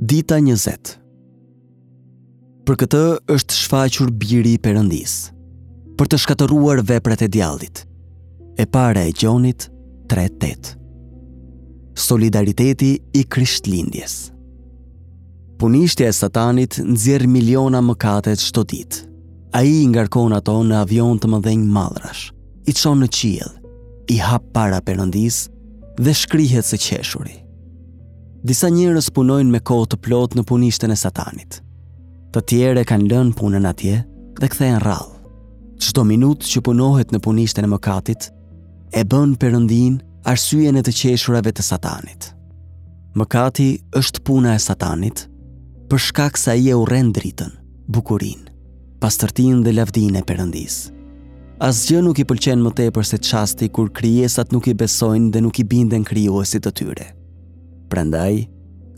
Dita 20 Për këtë është shfaqur biri i Perëndisë, për të shkatërruar veprat e djallit. E para e Gjonit 3.8 Solidariteti i krishtlindjes Punishtja e satanit nxjerr miliona mëkate çdo ditë. Ai i ngarkon ato në avionë të mëdhenj mallrash. i çon në qiell, i hap para Perëndisë dhe shkrihet së qeshuri. Disa njerëz punojnë me kohë të plotë në punishten e satanit. Të tjerë e kanë lënë punën atje dhe kthehen rrallë. Çdo minutë që punohet në punishten e mëkatit e bën Perëndinë arsyen e të qeshurave të satanit. Mëkati është puna e satanit për shkak se ai e urren dritën, bukurinë. pastërtinë dhe lavdinë e Perëndisë. Asgjë nuk i pëlqen më tepër se çasti kur krijesat nuk i besojnë dhe nuk i binden krijuesit të tyre. Prandaj,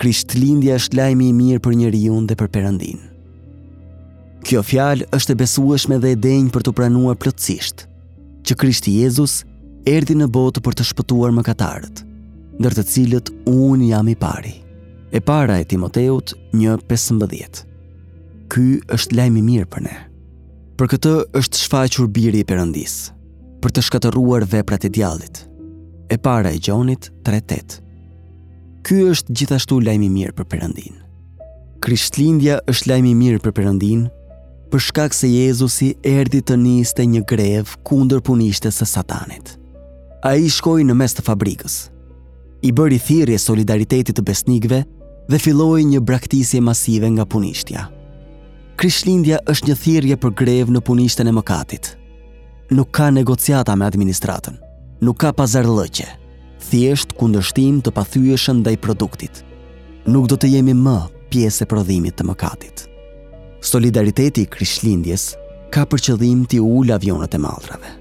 Krishtlindja është lajm i mirë për njeriun dhe për Perëndinë. Kjo fjalë është e besueshme dhe e denjë për t'u pranuar plotësisht që Krishti Jezus erdhi në botë për të shpëtuar mëkatarët, ndër të cilët unë jam i pari. E para e Timoteut 1:15. Ky është lajm i mirë për ne. Për këtë është shfaqur biri i Perëndisë, për të shkatërruar veprat e djallit. E para e Gjonit 3:8. Ky është gjithashtu lajm i mirë për Perëndinë. Krishtlindja është lajm i mirë për Perëndinë, për shkak se Jezusi erdhi të niste një grevë kundër punishtes së Satanit. Ai shkoi në mes të fabrikës. i bëri thirrje solidaritetit të besnikëve dhe filloi një braktisje masive nga punishtja. Krishtlindja është një thirrje për grevë në punishten e mëkatit. Nuk ka negociata me administratën, nuk ka pazarllëqe, thjesht kundërshtim të pathyeshëm ndaj produktit. Nuk do të jemi më pjesë e prodhimit të mëkatit. Solidariteti i Krishtlindjes ka për qëllim t'i ulë avionët e mallrave.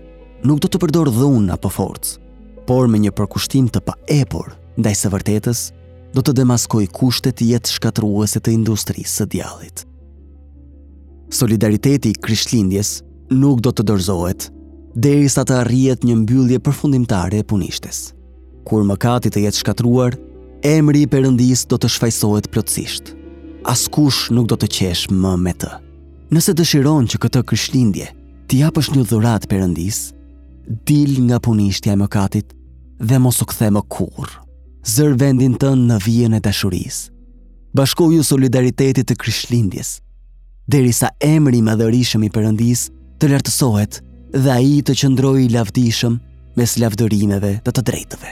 Nuk do të përdorë dhunë apo forcë, por me një përkushtim të paepur ndaj së vërtetës, do të demaskojë kushtet jetëshkatërruese të industrisë së djallit. Solidariteti i Krishtlindjes nuk do të dorëzohet derisa të arrihet një mbyllje përfundimtare e punishtes. Kur mëkati të jetë shkatërruar, emri i Perëndisë do të shfajësohet plotësisht. Askush nuk do të qeshë më me të. Nëse dëshiron që këtë Krishtlindje t'i japësh një dhuratë Perëndisë, Dil nga punishtja e mëkatit dhe mos u kthe më kurrë. Zër vendin tënd në vijën e dashurisë. Bashkoju solidaritetit të Krishtlindjes, derisa emri i madhërishëm i Perëndisë të lartësohet dhe ai të qëndrojë i lavdishëm mes lavdërimeve të të drejtëve.